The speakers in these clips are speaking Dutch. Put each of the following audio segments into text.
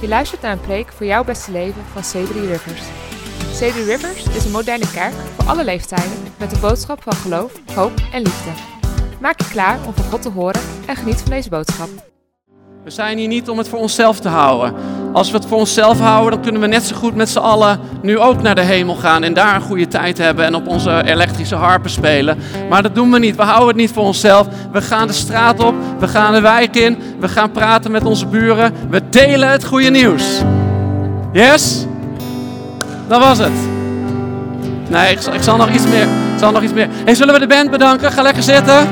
Je luistert naar een preek voor jouw beste leven van C3 Rivers. C3 Rivers is een moderne kerk voor alle leeftijden met een boodschap van geloof, hoop en liefde. Maak je klaar om van God te horen en geniet van deze boodschap. We zijn hier niet om het voor onszelf te houden. Als we het voor onszelf houden, dan kunnen we net zo goed met z'n allen nu ook naar de hemel gaan en daar een goede tijd hebben en op onze elektrische harpen spelen. Maar dat doen we niet. We houden het niet voor onszelf. We gaan de straat op, we gaan de wijk in, we gaan praten met onze buren. We delen het goede nieuws. Yes? Dat was het. Nee, ik zal, nog iets meer. Ik zal nog iets meer. Hey, zullen we de band bedanken? Ga lekker zitten.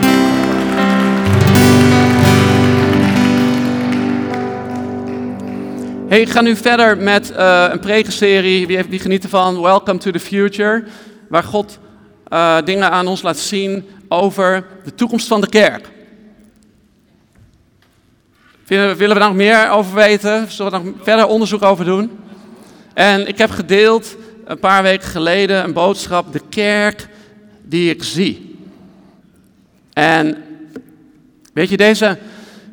Hey, ik ga nu verder met uh, een prekenserie. Wie, heeft, wie geniet ervan? Welcome to the Future. Waar God uh, dingen aan ons laat zien over de toekomst van de kerk. Willen we daar nog meer over weten? Zullen we er nog verder onderzoek over doen? En ik heb gedeeld een paar weken geleden een boodschap, de kerk die ik zie. En weet je, deze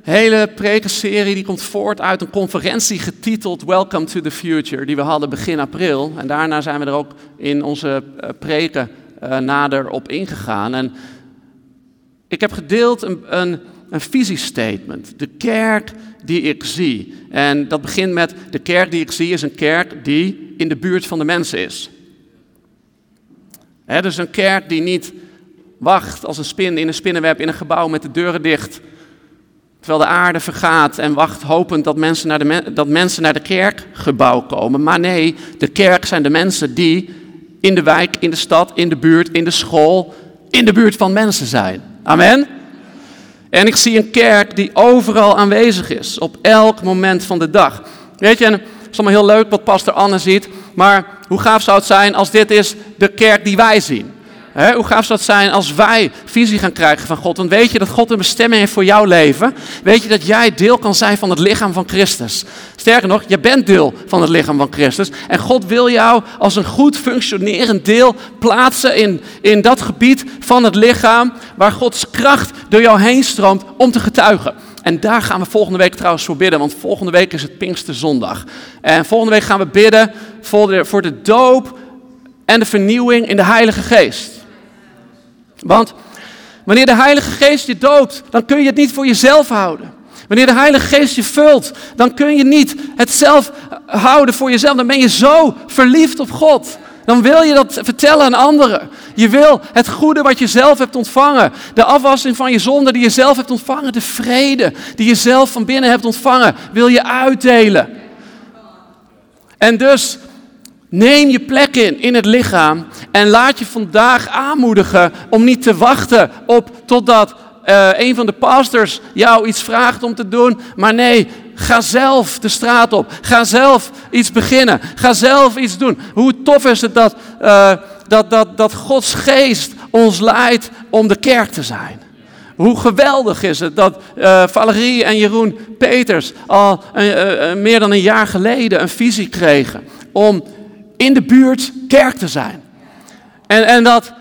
hele prekenserie die komt voort uit een conferentie getiteld Welcome to the Future, die we hadden begin april. En daarna zijn we er ook in onze uh, preken uh, nader op ingegaan. En ik heb gedeeld een, een, een visiestatement, de kerk die ik zie. En dat begint met, de kerk die ik zie is een kerk die in de buurt van de mensen is. He, dus een kerk die niet wacht als een spin in een spinnenweb in een gebouw met de deuren dicht Terwijl de aarde vergaat en wacht hopend dat mensen, naar de, dat mensen naar de kerkgebouw komen. Maar nee, de kerk zijn de mensen die in de wijk, in de stad, in de buurt, in de school, in de buurt van mensen zijn. Amen. En ik zie een kerk die overal aanwezig is, op elk moment van de dag. Weet je, het is allemaal heel leuk wat pastor Anne ziet, maar hoe gaaf zou het zijn als dit is de kerk die wij zien? Hoe gaaf zou het zijn als wij visie gaan krijgen van God? Want weet je dat God een bestemming heeft voor jouw leven? Weet je dat jij deel kan zijn van het lichaam van Christus? Sterker nog, je bent deel van het lichaam van Christus. En God wil jou als een goed functionerend deel plaatsen in, in dat gebied van het lichaam waar Gods kracht door jou heen stroomt om te getuigen. En daar gaan we volgende week trouwens voor bidden, want volgende week is het Pinksterzondag. En volgende week gaan we bidden voor de, voor de doop en de vernieuwing in de Heilige Geest. Want wanneer de Heilige Geest je doopt, dan kun je het niet voor jezelf houden. Wanneer de Heilige Geest je vult, dan kun je niet het zelf houden voor jezelf. Dan ben je zo verliefd op God. Dan wil je dat vertellen aan anderen. Je wil het goede wat je zelf hebt ontvangen. De afwassing van je zonde die je zelf hebt ontvangen. De vrede die je zelf van binnen hebt ontvangen. Wil je uitdelen. En dus Neem je plek in, in het lichaam en laat je vandaag aanmoedigen om niet te wachten op totdat uh, een van de pastors jou iets vraagt om te doen. Maar nee, ga zelf de straat op. Ga zelf iets beginnen. Ga zelf iets doen. Hoe tof is het dat, uh, dat, dat, dat Gods geest ons leidt om de kerk te zijn. Hoe geweldig is het dat uh, Valerie en Jeroen Peters al meer dan een jaar geleden een visie kregen om in de buurt kerk te zijn. En, en dat,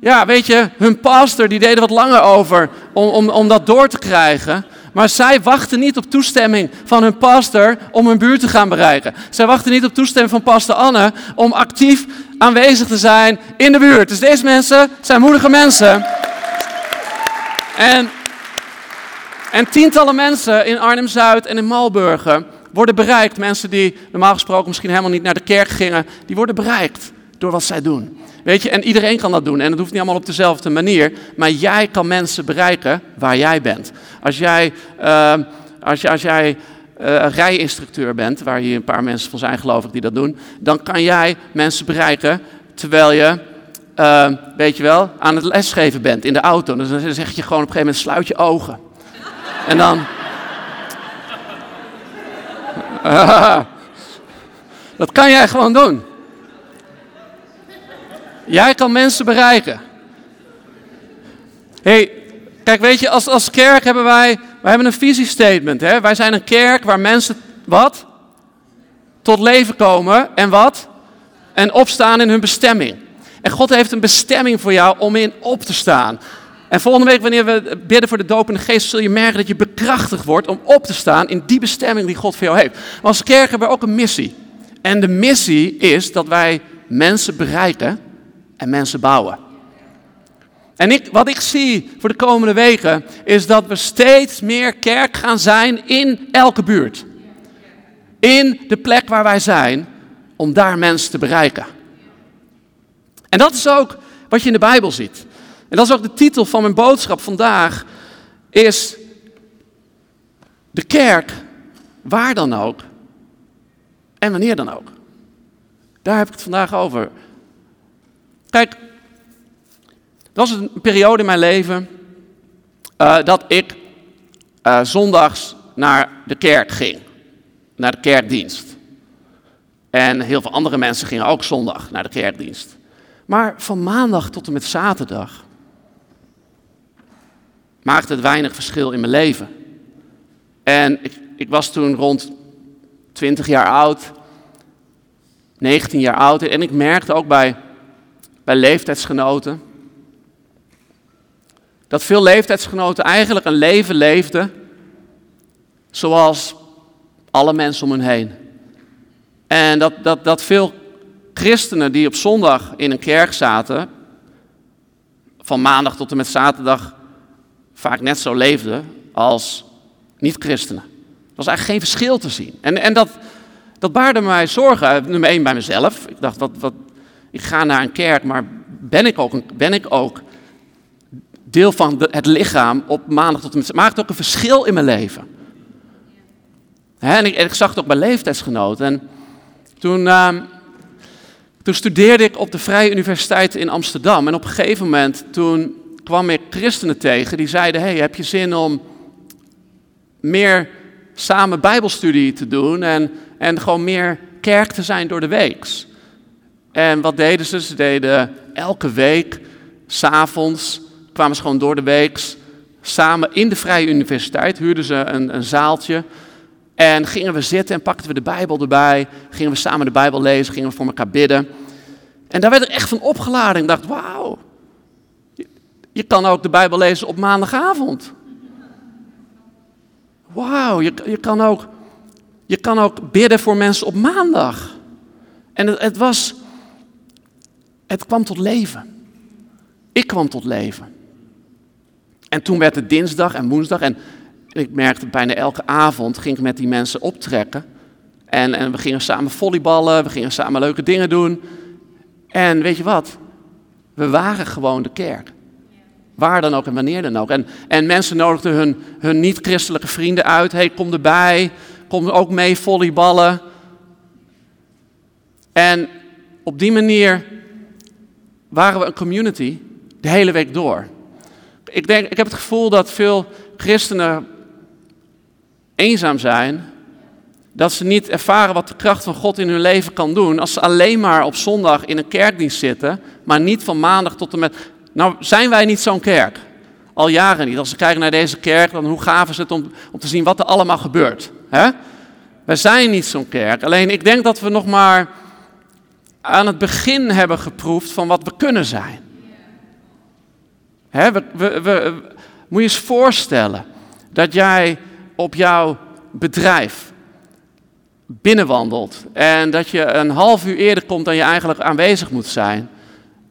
ja, weet je, hun pastor die deed er wat langer over om, om, om dat door te krijgen. Maar zij wachten niet op toestemming van hun pastor om hun buurt te gaan bereiken. Zij wachten niet op toestemming van pastor Anne om actief aanwezig te zijn in de buurt. Dus deze mensen zijn moedige mensen. En, en tientallen mensen in Arnhem-Zuid en in Malburgen worden bereikt. Mensen die normaal gesproken misschien helemaal niet naar de kerk gingen, die worden bereikt door wat zij doen. Weet je, en iedereen kan dat doen. En het hoeft niet allemaal op dezelfde manier. Maar jij kan mensen bereiken waar jij bent. Als jij, uh, als, jij uh, rijinstructeur bent, waar hier een paar mensen van zijn geloof ik die dat doen, dan kan jij mensen bereiken terwijl je, uh, weet je wel, aan het lesgeven bent in de auto. Dus dan zeg je gewoon op een gegeven moment sluit je ogen. En dan, dat kan jij gewoon doen. Jij kan mensen bereiken. hey, kijk, weet je, als, als kerk hebben wij, wij hebben een visiestatement. Hè? Wij zijn een kerk waar mensen, wat? Tot leven komen en wat? En opstaan in hun bestemming. En God heeft een bestemming voor jou om in op te staan. En volgende week, wanneer we bidden voor de doop geest, zul je merken dat je bekrachtigd wordt om op te staan in die bestemming die God voor jou heeft. Maar als kerk hebben we ook een missie. En de missie is dat wij mensen bereiken en mensen bouwen. En ik, wat ik zie voor de komende weken is dat we steeds meer kerk gaan zijn in elke buurt. In de plek waar wij zijn, om daar mensen te bereiken. En dat is ook wat je in de Bijbel ziet. En dat is ook de titel van mijn boodschap vandaag, is de kerk, waar dan ook en wanneer dan ook. Daar heb ik het vandaag over. Kijk, dat was een periode in mijn leven uh, dat ik uh, zondags naar de kerk ging, naar de kerkdienst. En heel veel andere mensen gingen ook zondag naar de kerkdienst. Maar van maandag tot en met zaterdag maakte het weinig verschil in mijn leven. En ik, ik was toen rond 20 jaar oud, 19 jaar oud. En ik merkte ook bij, bij leeftijdsgenoten dat veel leeftijdsgenoten eigenlijk een leven leefden zoals alle mensen om hen heen. En dat, dat, dat veel christenen die op zondag in een kerk zaten, van maandag tot en met zaterdag, vaak net zo leefden als niet-christenen. Er was eigenlijk geen verschil te zien. En, en dat, dat baarde mij zorgen, nummer één bij mezelf. Ik dacht, wat, wat, ik ga naar een kerk, maar ben ik ook, ben ik ook deel van het lichaam op maandag tot en met... Maakt ook een verschil in mijn leven. en, ik, zag het ook bij leeftijdsgenoten. En toen, uh, toen studeerde ik op de Vrije Universiteit in Amsterdam. En op een gegeven moment, toen kwam ik christenen tegen die zeiden... hey, heb je zin om meer samen bijbelstudie te doen en, en gewoon meer kerk te zijn door de weeks? En wat deden ze? Ze deden elke week, s'avonds, kwamen ze gewoon door de weeks samen in de Vrije Universiteit, huurden ze een, een zaaltje. En gingen we zitten en pakten we de Bijbel erbij. Gingen we samen de Bijbel lezen, gingen we voor elkaar bidden. En daar werd ik echt van opgeladen. Ik dacht, wauw, je, kan ook de Bijbel lezen op maandagavond. Wauw, je, je, kan ook, je kan ook bidden voor mensen op maandag. En het, het was, het kwam tot leven. Ik kwam tot leven. En toen werd het dinsdag en woensdag. En ik merkte bijna elke avond ging ik met die mensen optrekken. En, en we gingen samen volleyballen, we gingen samen leuke dingen doen. En weet je wat? We waren gewoon de kerk. Waar dan ook en wanneer dan ook. En, en mensen nodigden hun, hun niet-christelijke vrienden uit. hey, kom erbij. Kom ook mee volleyballen. En op die manier waren we een community de hele week door ik, denk, ik heb het gevoel dat veel christenen eenzaam zijn. Dat ze niet ervaren wat de kracht van God in hun leven kan doen. Als ze alleen maar op zondag in een kerkdienst zitten, maar niet van maandag tot en met. Nou, zijn wij niet zo'n kerk? Al jaren niet. Als we kijken naar deze kerk, dan hoe gaaf is het om, om te zien wat er allemaal gebeurt. Hè? Wij zijn niet zo'n kerk. Alleen ik denk dat we nog maar aan het begin hebben geproefd van wat we kunnen zijn we, we, we, moet je eens voorstellen dat jij op jouw bedrijf binnenwandelt en dat je een half uur eerder komt dan je eigenlijk aanwezig moet zijn.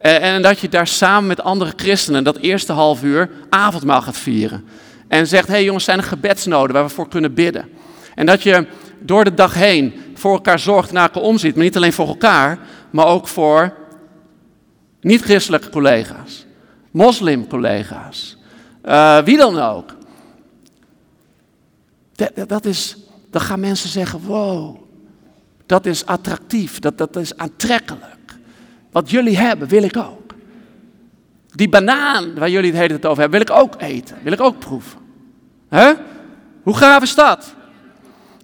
En, en dat je daar samen met andere christenen dat eerste half uur avondmaal gaat vieren. En zegt, hé hey jongens, zijn er gebedsnoden waar we voor kunnen bidden? En dat je door de dag heen voor elkaar zorgt naar elkaar omziet. Maar niet alleen voor elkaar, maar ook voor niet-christelijke collega's moslimcollega's, uh, wie dan ook. Dat, dat is, dan gaan mensen zeggen, wow, dat is attractief, dat, dat is aantrekkelijk. Wat jullie hebben, wil ik ook. Die banaan waar jullie het hele tijd over hebben, wil ik ook eten, wil ik ook proeven. Hè? Hoe gaaf is dat?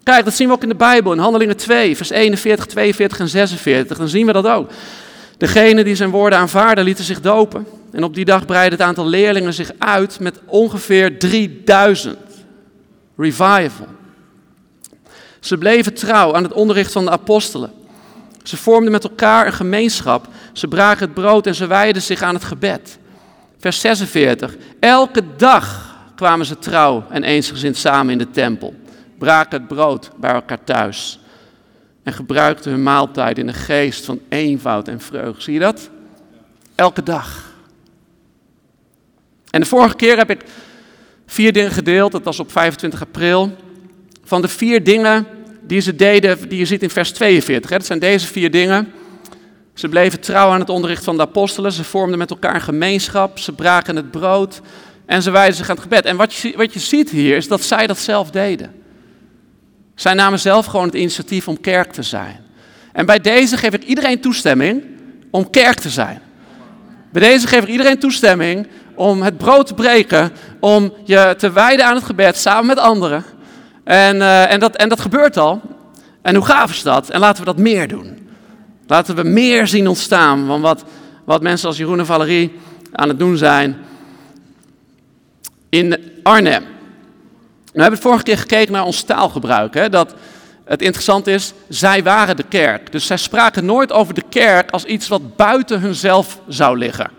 Kijk, dat zien we ook in de Bijbel, in Handelingen 2, vers 41, 42 en 46. Dan zien we dat ook. Degene die zijn woorden aanvaarden, lieten zich dopen. En op die dag breidde het aantal leerlingen zich uit met ongeveer 3000. Revival. Ze bleven trouw aan het onderricht van de apostelen. Ze vormden met elkaar een gemeenschap. Ze braken het brood en ze wijden zich aan het gebed. Vers 46. Elke dag kwamen ze trouw en eensgezind samen in de tempel, braken het brood bij elkaar thuis en gebruikten hun maaltijd in een geest van eenvoud en vreugde. Zie je dat? Elke dag. En de vorige keer heb ik vier dingen gedeeld, dat was op 25 april, van de vier dingen die ze deden, die je ziet in vers 42. Hè. Dat zijn deze vier dingen. Ze bleven trouw aan het onderricht van de apostelen, ze vormden met elkaar een gemeenschap, ze braken het brood en ze wijzen zich aan het gebed. En wat je, wat je ziet hier is dat zij dat zelf deden. Zij namen zelf gewoon het initiatief om kerk te zijn. En bij deze geef ik iedereen toestemming om kerk te zijn. Bij deze geef ik iedereen toestemming om het brood te breken, om je te wijden aan het gebed samen met anderen. En, uh, en, dat, en dat gebeurt al. En hoe gaaf is dat? En laten we dat meer doen. Laten we meer zien ontstaan van wat, wat mensen als Jeroen en Valerie aan het doen zijn in Arnhem. We hebben het vorige keer gekeken naar ons taalgebruik. Hè? Dat het interessant is, zij waren de kerk. Dus zij spraken nooit over de kerk als iets wat buiten hunzelf zou liggen.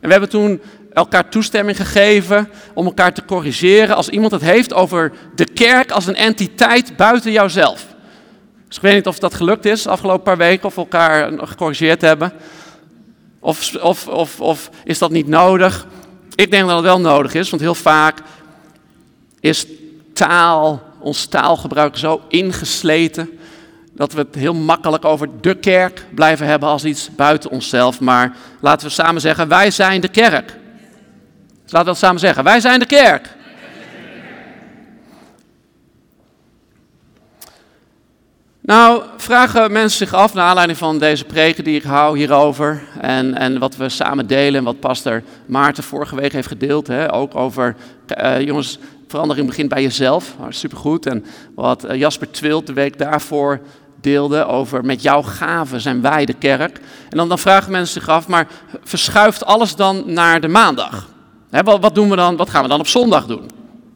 En we hebben toen elkaar toestemming gegeven om elkaar te corrigeren als iemand het heeft over de kerk als een entiteit buiten jouzelf. Dus ik weet niet of dat gelukt is de afgelopen paar weken of we elkaar gecorrigeerd hebben. Of, of, of, of is dat niet nodig? Ik denk dat het wel nodig is, want heel vaak is taal, ons taalgebruik zo ingesleten dat we het heel makkelijk over de kerk blijven hebben als iets buiten onszelf. Maar laten we samen zeggen, wij zijn de kerk. Dus laten we dat samen zeggen, wij zijn de kerk. Nou, vragen mensen zich af, naar aanleiding van deze preken die ik hou hierover. En, en wat we samen delen en wat pastor Maarten vorige week heeft gedeeld. Hè, ook over, uh, jongens, verandering begint bij jezelf. Oh, supergoed. En wat eh, Jasper Twilt de week daarvoor deelde over met jouw gaven zijn wij de kerk. En dan, dan vragen mensen zich af, maar verschuift alles dan naar de maandag? Wat doen we dan, wat gaan we dan op zondag doen?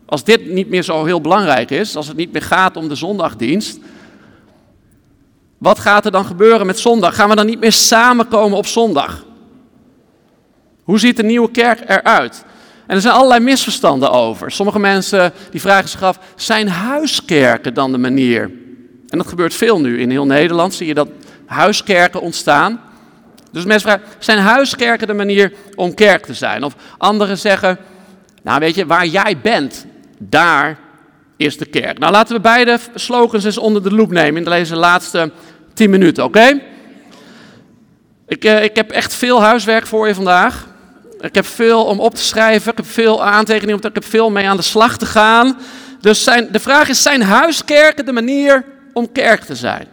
Als dit niet meer zo heel belangrijk is, als het niet meer gaat om de zondagdienst, wat gaat er dan gebeuren met zondag? Gaan we dan niet meer samenkomen op zondag? Hoe ziet de nieuwe kerk eruit? En er zijn allerlei misverstanden over. Sommige mensen die vragen zich af, zijn huiskerken dan de manier? En dat gebeurt veel nu. In heel Nederland zie je dat huiskerken ontstaan. Dus mensen vragen, zijn huiskerken de manier om kerk te zijn? Of anderen zeggen, nou weet je, waar jij bent, daar is de kerk. Nou laten we beide slogans eens onder de loep nemen in deze laatste tien minuten, oké? Ik, uh, ik heb echt veel huiswerk voor je vandaag. Ik heb veel om op te schrijven, ik heb veel aantekeningen, ik heb veel mee aan de slag te gaan. Dus zijn, de vraag is, zijn huiskerken de manier om kerk te zijn?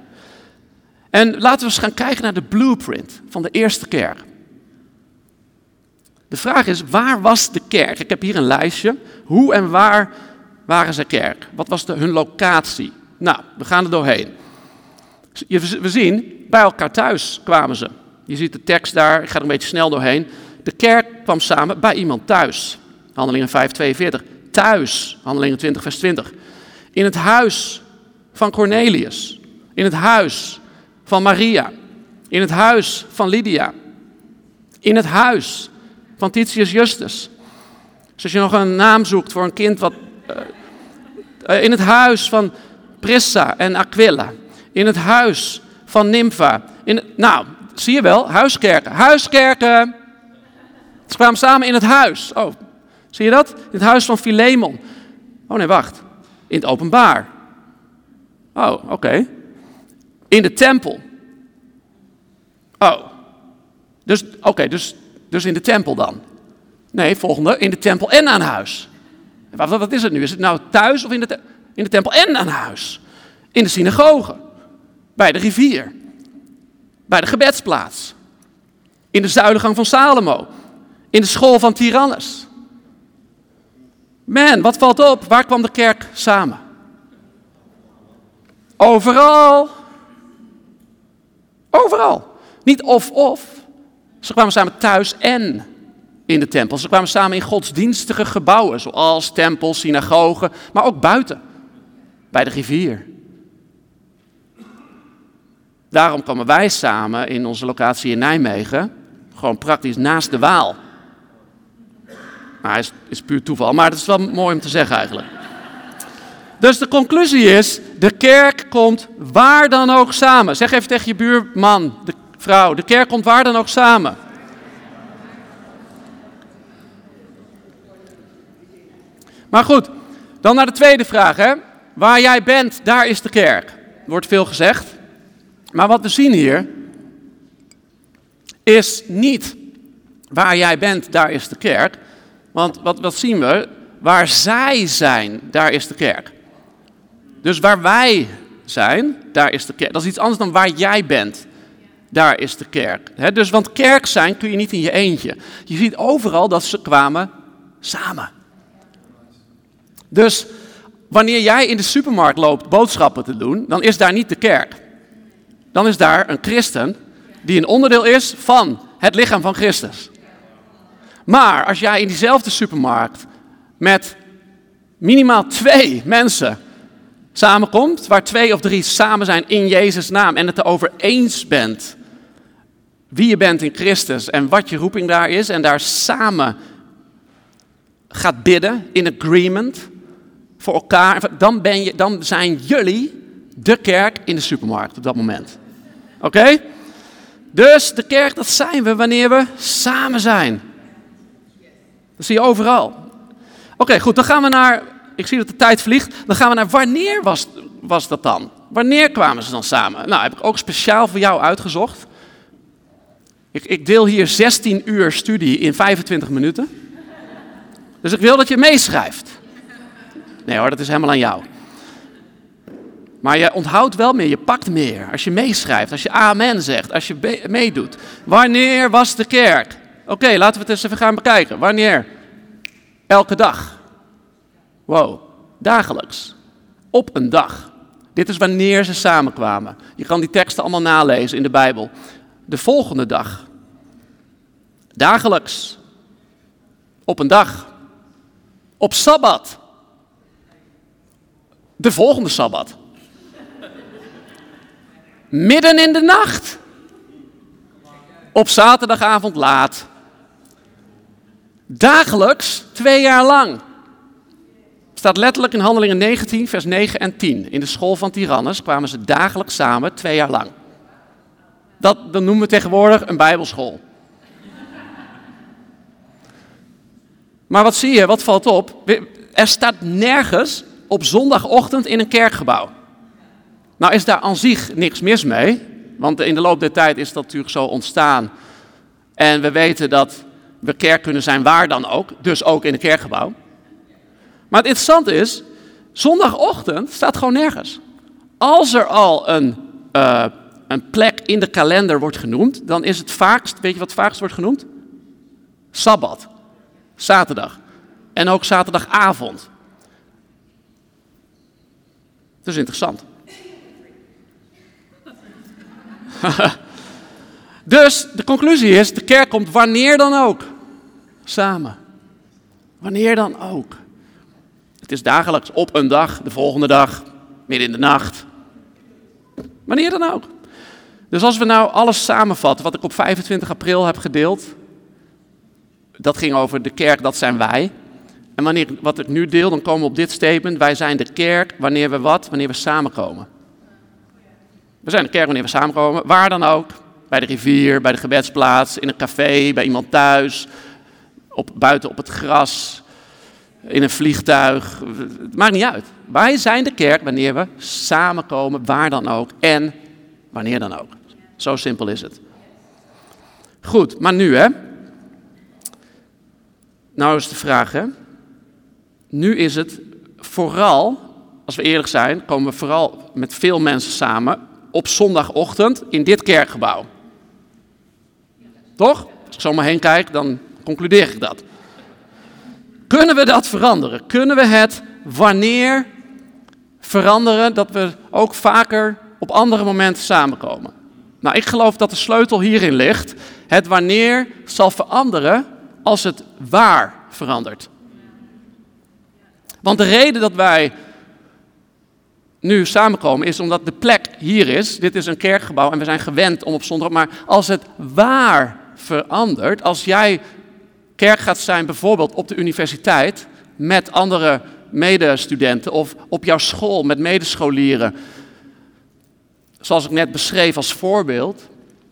En laten we eens gaan kijken naar de blueprint van de eerste kerk. De vraag is, waar was de kerk? Ik heb hier een lijstje. Hoe en waar waren ze kerk? Wat was de, hun locatie? Nou, we gaan er doorheen. We zien, bij elkaar thuis kwamen ze. Je ziet de tekst daar, ik ga er een beetje snel doorheen. De kerk kwam samen bij iemand thuis. Handelingen 5, 42. Thuis, Handelingen 20, vers 20. In het huis van Cornelius. In het huis van Maria. In het huis van Lydia. In het huis van Titius Justus. Dus als je nog een naam zoekt voor een kind wat. Uh, in het huis van Prissa en Aquila. In het huis van Nympha. In, nou, zie je wel, huiskerken. Huiskerken. Ze kwamen samen in het huis. Oh, zie je dat? In het huis van Philemon. Oh nee, wacht. In het openbaar. Oh, oké. In de tempel. Oh. Dus, oké, dus, dus in de tempel dan. Nee, volgende. In de tempel en aan huis. Wat, wat is het nu? Is het nou thuis of in de, in de tempel en aan huis? In de synagoge. Bij de rivier. Bij de gebedsplaats. In de zuilengang van Salomo in de school van Tyrannus. Man, wat valt op? Waar kwam de kerk samen? Overal. Overal. Niet of-of. Ze kwamen samen thuis en in de tempel. Ze kwamen samen in godsdienstige gebouwen, zoals tempels, synagogen, maar ook buiten, bij de rivier. Daarom kwamen wij samen in onze locatie in Nijmegen, gewoon praktisch naast de Waal. Nou, hij is, is puur toeval, maar het is wel mooi om te zeggen eigenlijk. Dus de conclusie is, de kerk komt waar dan ook samen. Zeg even tegen je buurman, de vrouw, de kerk komt waar dan ook samen. Maar goed, dan naar de tweede vraag. Hè? Waar jij bent, daar is de kerk. Wordt veel gezegd. Maar wat we zien hier is niet waar jij bent, daar is de kerk. Want wat, wat zien we? Waar zij zijn, daar is de kerk. Dus waar wij zijn, daar is de kerk. Dat is iets anders dan waar jij bent. Daar is de kerk. dus want kerk zijn kun je niet in je eentje. Je ziet overal dat ze kwamen samen. Dus wanneer jij in de supermarkt loopt boodschappen te doen, dan is daar niet de kerk. Dan is daar een christen die een onderdeel is van het lichaam van Christus. Maar als jij in diezelfde supermarkt met minimaal twee mensen samenkomt, waar twee of drie samen zijn in Jezus' naam en het erover eens bent wie je bent in Christus en wat je roeping daar is en daar samen gaat bidden in agreement voor elkaar, dan, ben je, dan zijn jullie de kerk in de supermarkt op dat moment. Oké? Dus de kerk, dat zijn we wanneer we samen zijn. Dat zie je overal. Oké, goed, dan gaan we naar ik zie dat de tijd vliegt. Dan gaan we naar wanneer was, was dat dan? Wanneer kwamen ze dan samen? Nou, heb ik ook speciaal voor jou uitgezocht. Ik, ik deel hier 16 uur studie in 25 minuten. Dus ik wil dat je meeschrijft. Nee hoor, dat is helemaal aan jou. Maar je onthoudt wel meer, je pakt meer. Als je meeschrijft, als je amen zegt, als je meedoet. Wanneer was de kerk? Oké, laten we het eens even gaan bekijken. Wanneer? Elke dag. Wow, dagelijks. Op een dag. Dit is wanneer ze samenkwamen. Je kan die teksten allemaal nalezen in de Bijbel. De volgende dag. Dagelijks. Op een dag. Op sabbat. De volgende sabbat. Midden in de nacht. Op zaterdagavond laat. Dagelijks twee jaar lang staat letterlijk in Handelingen 19, vers 9 en 10. In de school van Tyrannus kwamen ze dagelijks samen, twee jaar lang. Dat, noemen we tegenwoordig een bijbelschool. Maar wat zie je, wat valt op? Er staat nergens op zondagochtend in een kerkgebouw. Nou is daar aan zich niks mis mee, want in de loop der tijd is dat natuurlijk zo ontstaan. En we weten dat we kerk kunnen zijn waar dan ook, dus ook in een kerkgebouw. Maar het interessante is, zondagochtend staat gewoon nergens. Als er al een, uh, een plek in de kalender wordt genoemd, dan is het vaakst, weet je wat vaakst wordt genoemd? Sabbat, zaterdag. En ook zaterdagavond. Dat is interessant. dus de conclusie is, de kerk komt wanneer dan ook samen. Wanneer dan ook. Het is dagelijks op een dag, de volgende dag, midden in de nacht. Wanneer dan ook. Dus als we nou alles samenvatten wat ik op 25 april heb gedeeld, dat ging over de kerk, dat zijn wij. En wanneer, wat ik nu deel, dan komen we op dit statement. Wij zijn de kerk wanneer we wat? Wanneer we samenkomen. We zijn de kerk wanneer we samenkomen, waar dan ook. Bij de rivier, bij de gebedsplaats, in een café, bij iemand thuis, op, buiten op het gras, in een vliegtuig. Het maakt niet uit. Wij zijn de kerk wanneer we samenkomen, waar dan ook en wanneer dan ook. Zo simpel is het. Goed, maar nu hè. Nou is de vraag hè. Nu is het vooral, als we eerlijk zijn, komen we vooral met veel mensen samen op zondagochtend in dit kerkgebouw. Toch? Als ik zo maar heen kijk, dan concludeer ik dat. Kunnen we dat veranderen? Kunnen we het wanneer veranderen dat we ook vaker op andere momenten samenkomen? Nou, ik geloof dat de sleutel hierin ligt. Het wanneer zal veranderen als het waar verandert. Want de reden dat wij nu samenkomen is omdat de plek hier is. Dit is een kerkgebouw en we zijn gewend om op zondag. Maar als het waar verandert, als jij kerk gaat zijn bijvoorbeeld op de universiteit met andere medestudenten of op jouw school met medescholieren. Zoals ik net beschreef als voorbeeld.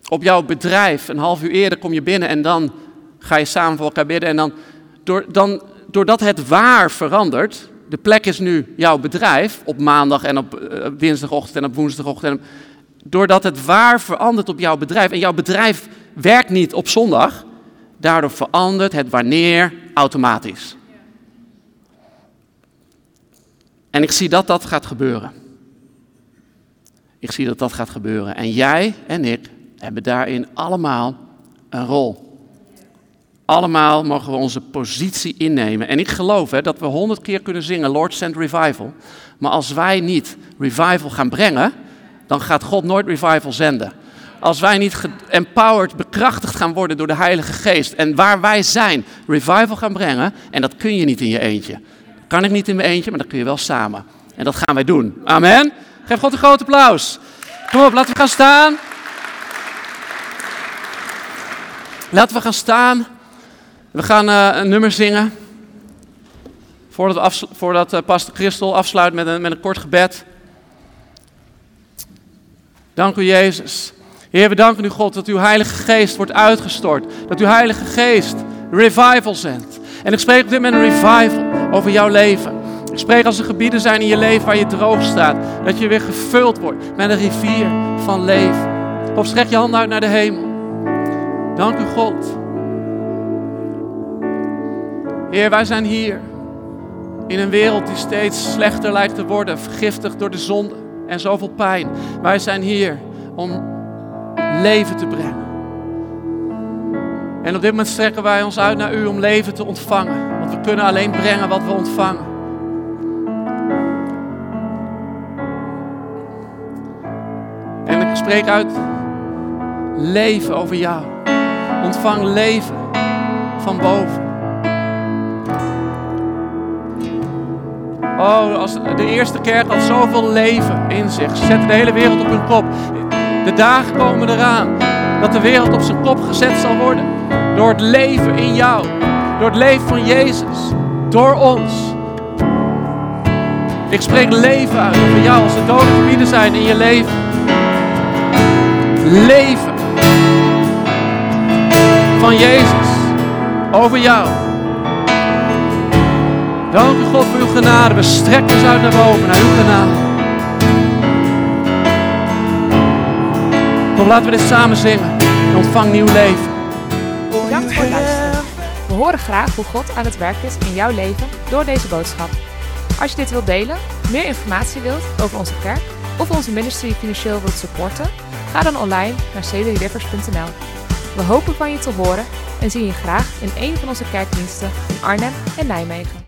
Op jouw bedrijf, een half uur eerder kom je binnen en dan ga je samen voor elkaar bidden. En dan, door, dan, doordat het waar verandert, de plek is nu jouw bedrijf op maandag en op uh, dinsdagochtend en op woensdagochtend. doordat het waar verandert op jouw bedrijf en jouw bedrijf werkt niet op zondag, daardoor verandert het wanneer automatisch. En ik zie dat dat gaat gebeuren. Ik zie dat dat gaat gebeuren. En jij en ik hebben daarin allemaal een rol. Allemaal mogen we onze positie innemen. En ik geloof hè, dat we honderd keer kunnen zingen, Lord send revival. Maar als wij niet revival gaan brengen, dan gaat God nooit revival zenden. Als wij niet empowered, bekrachtigd gaan worden door de Heilige Geest. En waar wij zijn, revival gaan brengen. En dat kun je niet in je eentje. Kan ik niet in mijn eentje, maar dat kun je wel samen. En dat gaan wij doen. Amen. Geef God een groot applaus. Kom op, laten we gaan staan. Laten we gaan staan. We gaan uh, een nummer zingen. Voordat, voordat uh, Pastor Christel afsluit met een, met een kort gebed. Dank u Jezus. Heer, we danken u God dat uw Heilige Geest wordt uitgestort. Dat uw Heilige Geest revival zendt. En ik spreek op dit moment een revival over jouw leven. Ik spreek als er gebieden zijn in je leven waar je droog staat. Dat je weer gevuld wordt met een rivier van leven. Of strek je handen uit naar de hemel. Dank u God. Heer, wij zijn hier in een wereld die steeds slechter lijkt te worden, vergiftigd door de zonde en zoveel pijn. Wij zijn hier om leven te brengen. En op dit moment strekken wij ons uit naar u om leven te ontvangen. Want we kunnen alleen brengen wat we ontvangen. En ik spreek uit leven over jou. Ontvang leven van boven. Oh, als de eerste kerk had zoveel leven in zich. Ze zetten de hele wereld op hun kop. De dagen komen eraan dat de wereld op zijn kop gezet zal worden. Door het leven in jou. Door het leven van Jezus. Door ons. Ik spreek leven uit over jou als er dode gebieden zijn in je leven. Leven van Jezus over jou. Dank u God voor uw genade. We strekken ons uit naar boven, naar uw genade. Laten we dit samen zingen. En ontvang nieuw leven. Bedankt voor het luisteren. We horen graag hoe God aan het werk is in jouw leven door deze boodschap. Als je dit wilt delen, meer informatie wilt over onze kerk of onze ministry financieel wilt supporten, ga dan online naar cedryrivers.nl. We hopen van je te horen en zien je graag in een van onze kerkdiensten in Arnhem en Nijmegen.